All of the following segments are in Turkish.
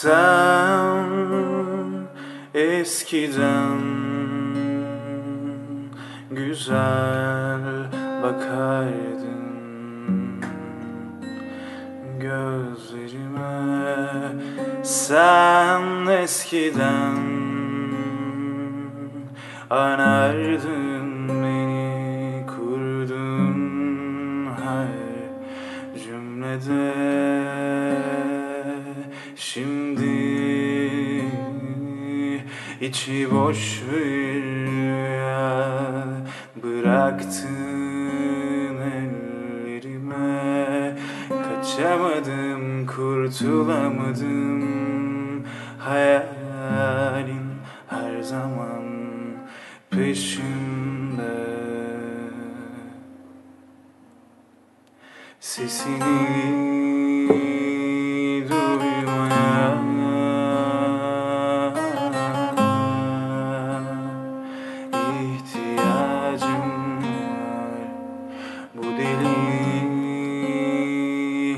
Sen eskiden güzel bakardın gözlerime Sen eskiden anardın beni kurdun her cümlede. Şimdi içi boş bir Bıraktın ellerime. Kaçamadım, kurtulamadım. Hayalin her zaman peşimde. Sesini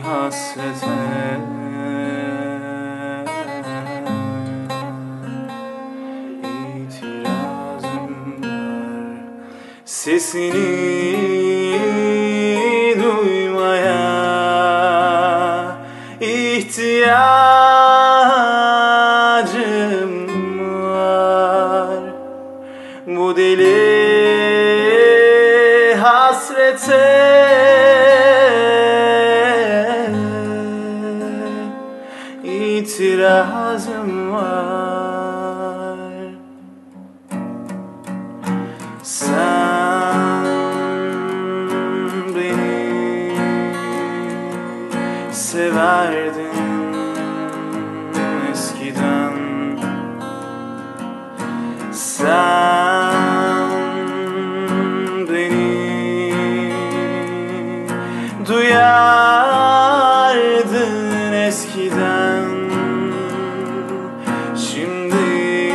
hasrete itirazım var Sesini duymaya ihtiyacım var Bu deli hasrete sen beni severdin eskiden. Sen beni duyardın eskiden. Şimdi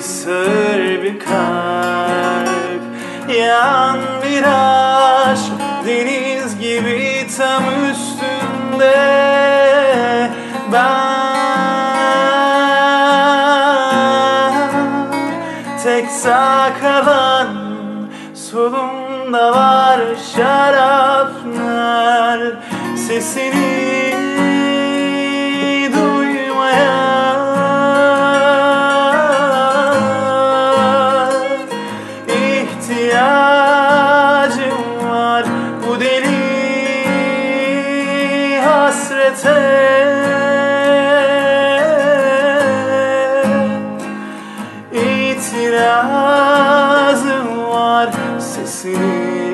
sır bir kalp Yan bir aşk deniz gibi tam üstünde. Ben tek sağ kalan Solumda var şaraplar Sesini asesino.